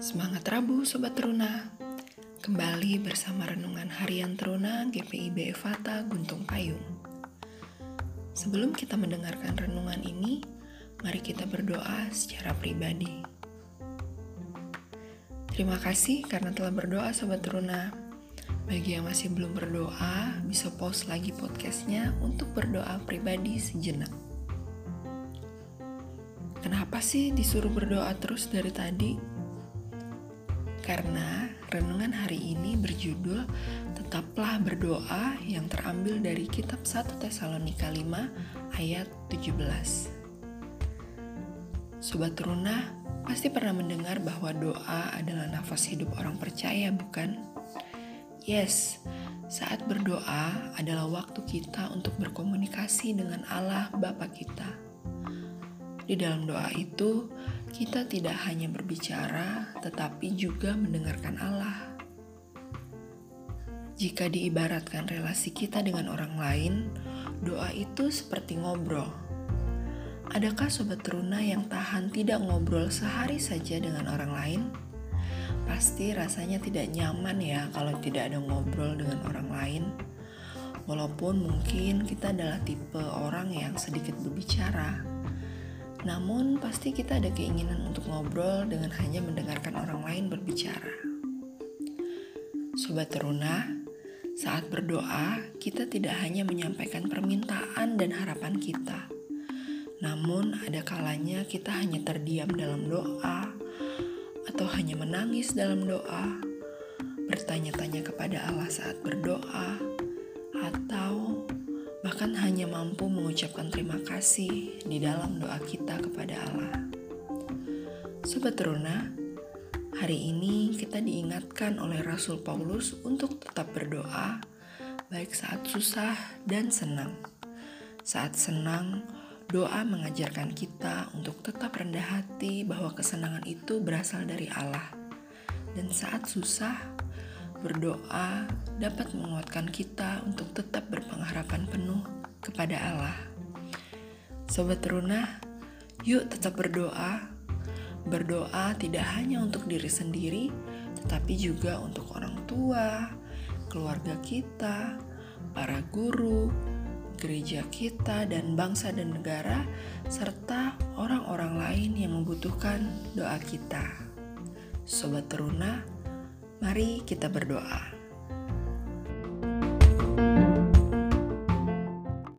Semangat Rabu Sobat Teruna. Kembali bersama Renungan Harian Teruna GPIB Evata Guntung Payung. Sebelum kita mendengarkan renungan ini Mari kita berdoa secara pribadi. Terima kasih karena telah berdoa Sobat Teruna. Bagi yang masih belum berdoa Bisa pause lagi podcastnya Untuk berdoa pribadi sejenak. Kenapa sih disuruh berdoa terus dari tadi? Karena renungan hari ini berjudul Tetaplah Berdoa yang terambil dari kitab 1 Tesalonika 5 ayat 17. Sobat Teruna, pasti pernah mendengar bahwa doa adalah nafas hidup orang percaya, bukan? Yes, saat berdoa adalah waktu kita untuk berkomunikasi dengan Allah Bapa kita. Di dalam doa itu, kita tidak hanya berbicara, tetapi juga mendengarkan Allah. Jika diibaratkan relasi kita dengan orang lain, doa itu seperti ngobrol. Adakah sobat teruna yang tahan tidak ngobrol sehari saja dengan orang lain? Pasti rasanya tidak nyaman ya kalau tidak ada ngobrol dengan orang lain. Walaupun mungkin kita adalah tipe orang yang sedikit berbicara, namun, pasti kita ada keinginan untuk ngobrol dengan hanya mendengarkan orang lain berbicara. Sobat teruna, saat berdoa, kita tidak hanya menyampaikan permintaan dan harapan kita. Namun, ada kalanya kita hanya terdiam dalam doa atau hanya menangis dalam doa, bertanya-tanya kepada Allah saat berdoa, atau bahkan hanya mampu mengucapkan terima kasih di dalam doa kita kepada Allah. Sobat Teruna, hari ini kita diingatkan oleh Rasul Paulus untuk tetap berdoa, baik saat susah dan senang. Saat senang, doa mengajarkan kita untuk tetap rendah hati bahwa kesenangan itu berasal dari Allah. Dan saat susah, Berdoa dapat menguatkan kita untuk tetap berpengharapan penuh kepada Allah. Sobat teruna, yuk tetap berdoa. Berdoa tidak hanya untuk diri sendiri, tetapi juga untuk orang tua, keluarga kita, para guru, gereja kita, dan bangsa dan negara, serta orang-orang lain yang membutuhkan doa kita. Sobat teruna, Mari kita berdoa.